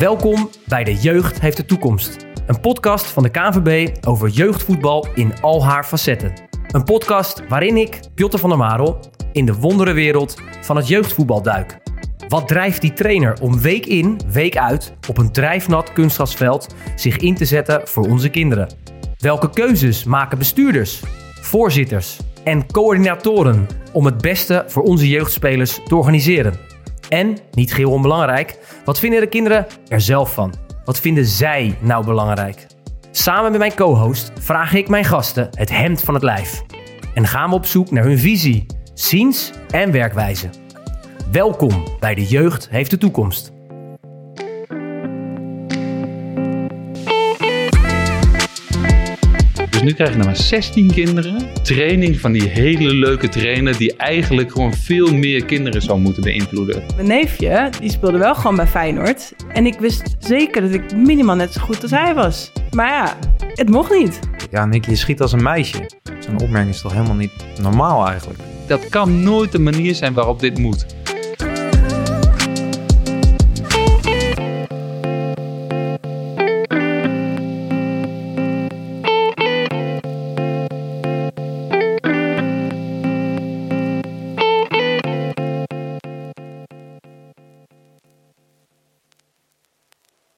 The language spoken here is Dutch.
Welkom bij De Jeugd heeft de toekomst. Een podcast van de KNVB over jeugdvoetbal in al haar facetten. Een podcast waarin ik, Piotr van der Marel, in de wonderenwereld van het jeugdvoetbal duik. Wat drijft die trainer om week in, week uit op een drijfnat kunstgrasveld zich in te zetten voor onze kinderen? Welke keuzes maken bestuurders, voorzitters en coördinatoren om het beste voor onze jeugdspelers te organiseren? En, niet geheel onbelangrijk, wat vinden de kinderen er zelf van? Wat vinden zij nou belangrijk? Samen met mijn co-host vraag ik mijn gasten het hemd van het lijf. En gaan we op zoek naar hun visie, ziens en werkwijze. Welkom bij De Jeugd heeft de toekomst. Dus nu krijg je nog maar 16 kinderen. Training van die hele leuke trainer die eigenlijk gewoon veel meer kinderen zou moeten beïnvloeden. Mijn neefje, die speelde wel gewoon bij Feyenoord. En ik wist zeker dat ik minimaal net zo goed als hij was. Maar ja, het mocht niet. Ja, Nick, je schiet als een meisje. Zo'n opmerking is toch helemaal niet normaal eigenlijk? Dat kan nooit de manier zijn waarop dit moet.